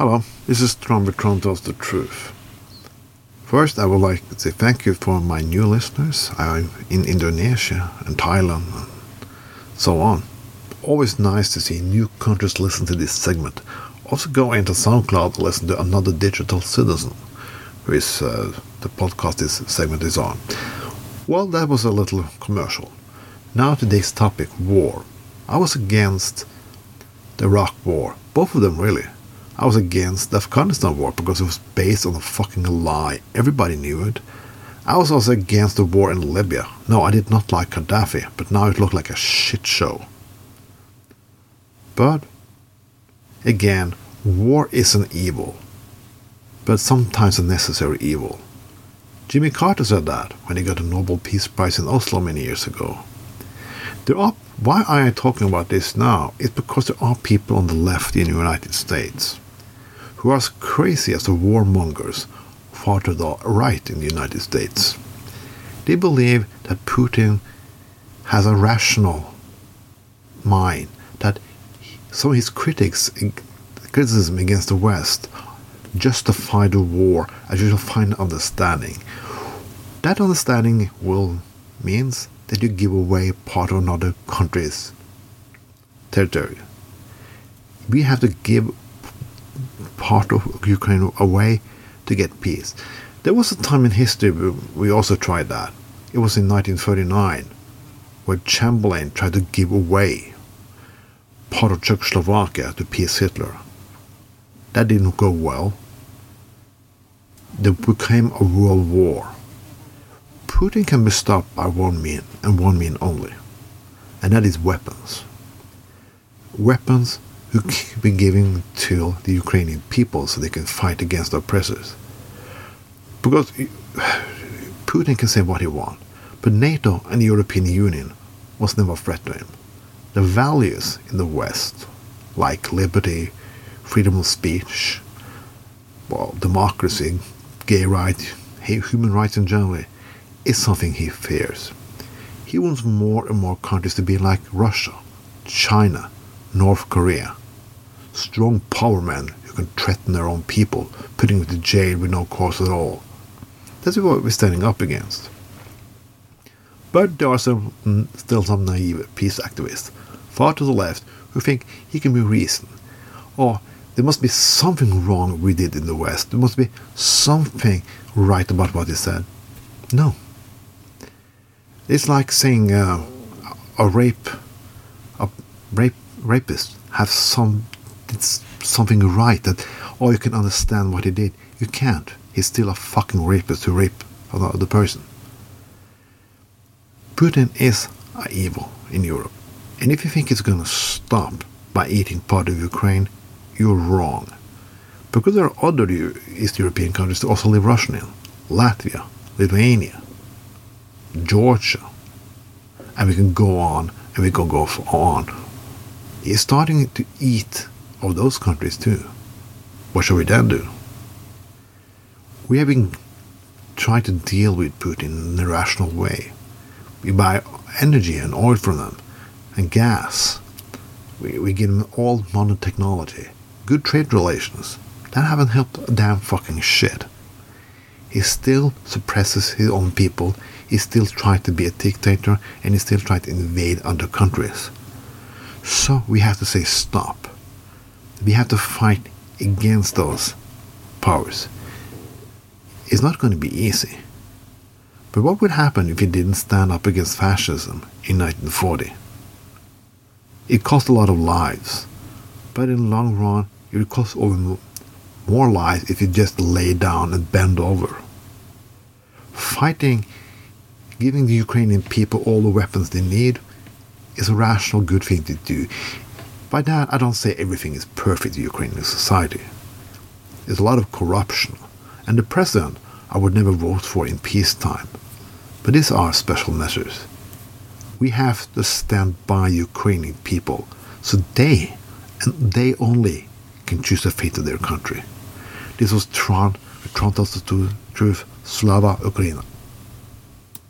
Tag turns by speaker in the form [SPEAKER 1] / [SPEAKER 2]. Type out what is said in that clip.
[SPEAKER 1] Hello, this is Trump Tron tells the truth. First, I would like to say thank you for my new listeners. I'm in Indonesia and Thailand and so on. Always nice to see new countries listen to this segment. Also go into SoundCloud to listen to another digital citizen, who is uh, the podcast this segment is on. Well, that was a little commercial. Now today's topic, war. I was against the Iraq War, both of them really. I was against the Afghanistan war because it was based on a fucking lie. Everybody knew it. I was also against the war in Libya. No, I did not like Gaddafi, but now it looked like a shit show. But, again, war is an evil, but sometimes a necessary evil. Jimmy Carter said that when he got the Nobel Peace Prize in Oslo many years ago. There are, why I am talking about this now is because there are people on the left in the United States who are as crazy as the warmongers far to the right in the United States. They believe that Putin has a rational mind, that some of his critics, criticism against the West justify the war as you shall find understanding. That understanding will means that you give away part of another country's territory. We have to give part of Ukraine away to get peace. There was a time in history we also tried that. It was in 1939, where Chamberlain tried to give away part of Czechoslovakia to peace Hitler. That didn't go well. There became a world war. Putin can be stopped by one mean and one mean only, and that is weapons. Weapons who can be given to the Ukrainian people so they can fight against oppressors. Because eh, Putin can say what he wants, but NATO and the European Union was never a threat to him. The values in the West, like liberty, freedom of speech, well, democracy, gay rights, human rights in general, is something he fears. He wants more and more countries to be like Russia, China, North Korea, strong power men who can threaten their own people, putting them to jail with no cause at all. That's what we're standing up against. But there are some, mm, still some naive peace activists, far to the left, who think he can be reasoned. Or there must be something wrong we did in the West. There must be something right about what he said. No. It's like saying uh, a rape, a rape rapist have some it's something right that oh you can understand what he did. You can't. He's still a fucking rapist who raped another person. Putin is evil in Europe. And if you think it's gonna stop by eating part of Ukraine, you're wrong. Because there are other East European countries that also live Russian in. Latvia, Lithuania, Georgia. And we can go on and we can go on. He's starting to eat of those countries too. What shall we then do? We have been trying to deal with Putin in a rational way. We buy energy and oil from them, and gas. We, we give them all modern technology, good trade relations. That haven't helped a damn fucking shit. He still suppresses his own people. He still tries to be a dictator, and he still tries to invade other countries. So we have to say stop we have to fight against those powers. It's not going to be easy. But what would happen if you didn't stand up against fascism in 1940? It cost a lot of lives, but in the long run, it would cost over more lives if you just lay down and bend over. Fighting, giving the Ukrainian people all the weapons they need, is a rational, good thing to do. By that, I don't say everything is perfect in Ukrainian society. There's a lot of corruption, and the president I would never vote for in peacetime. But these are special measures. We have to stand by Ukrainian people so they, and they only, can choose the fate of their country. This was Tron, Tron tells the truth, Slava Ukraina.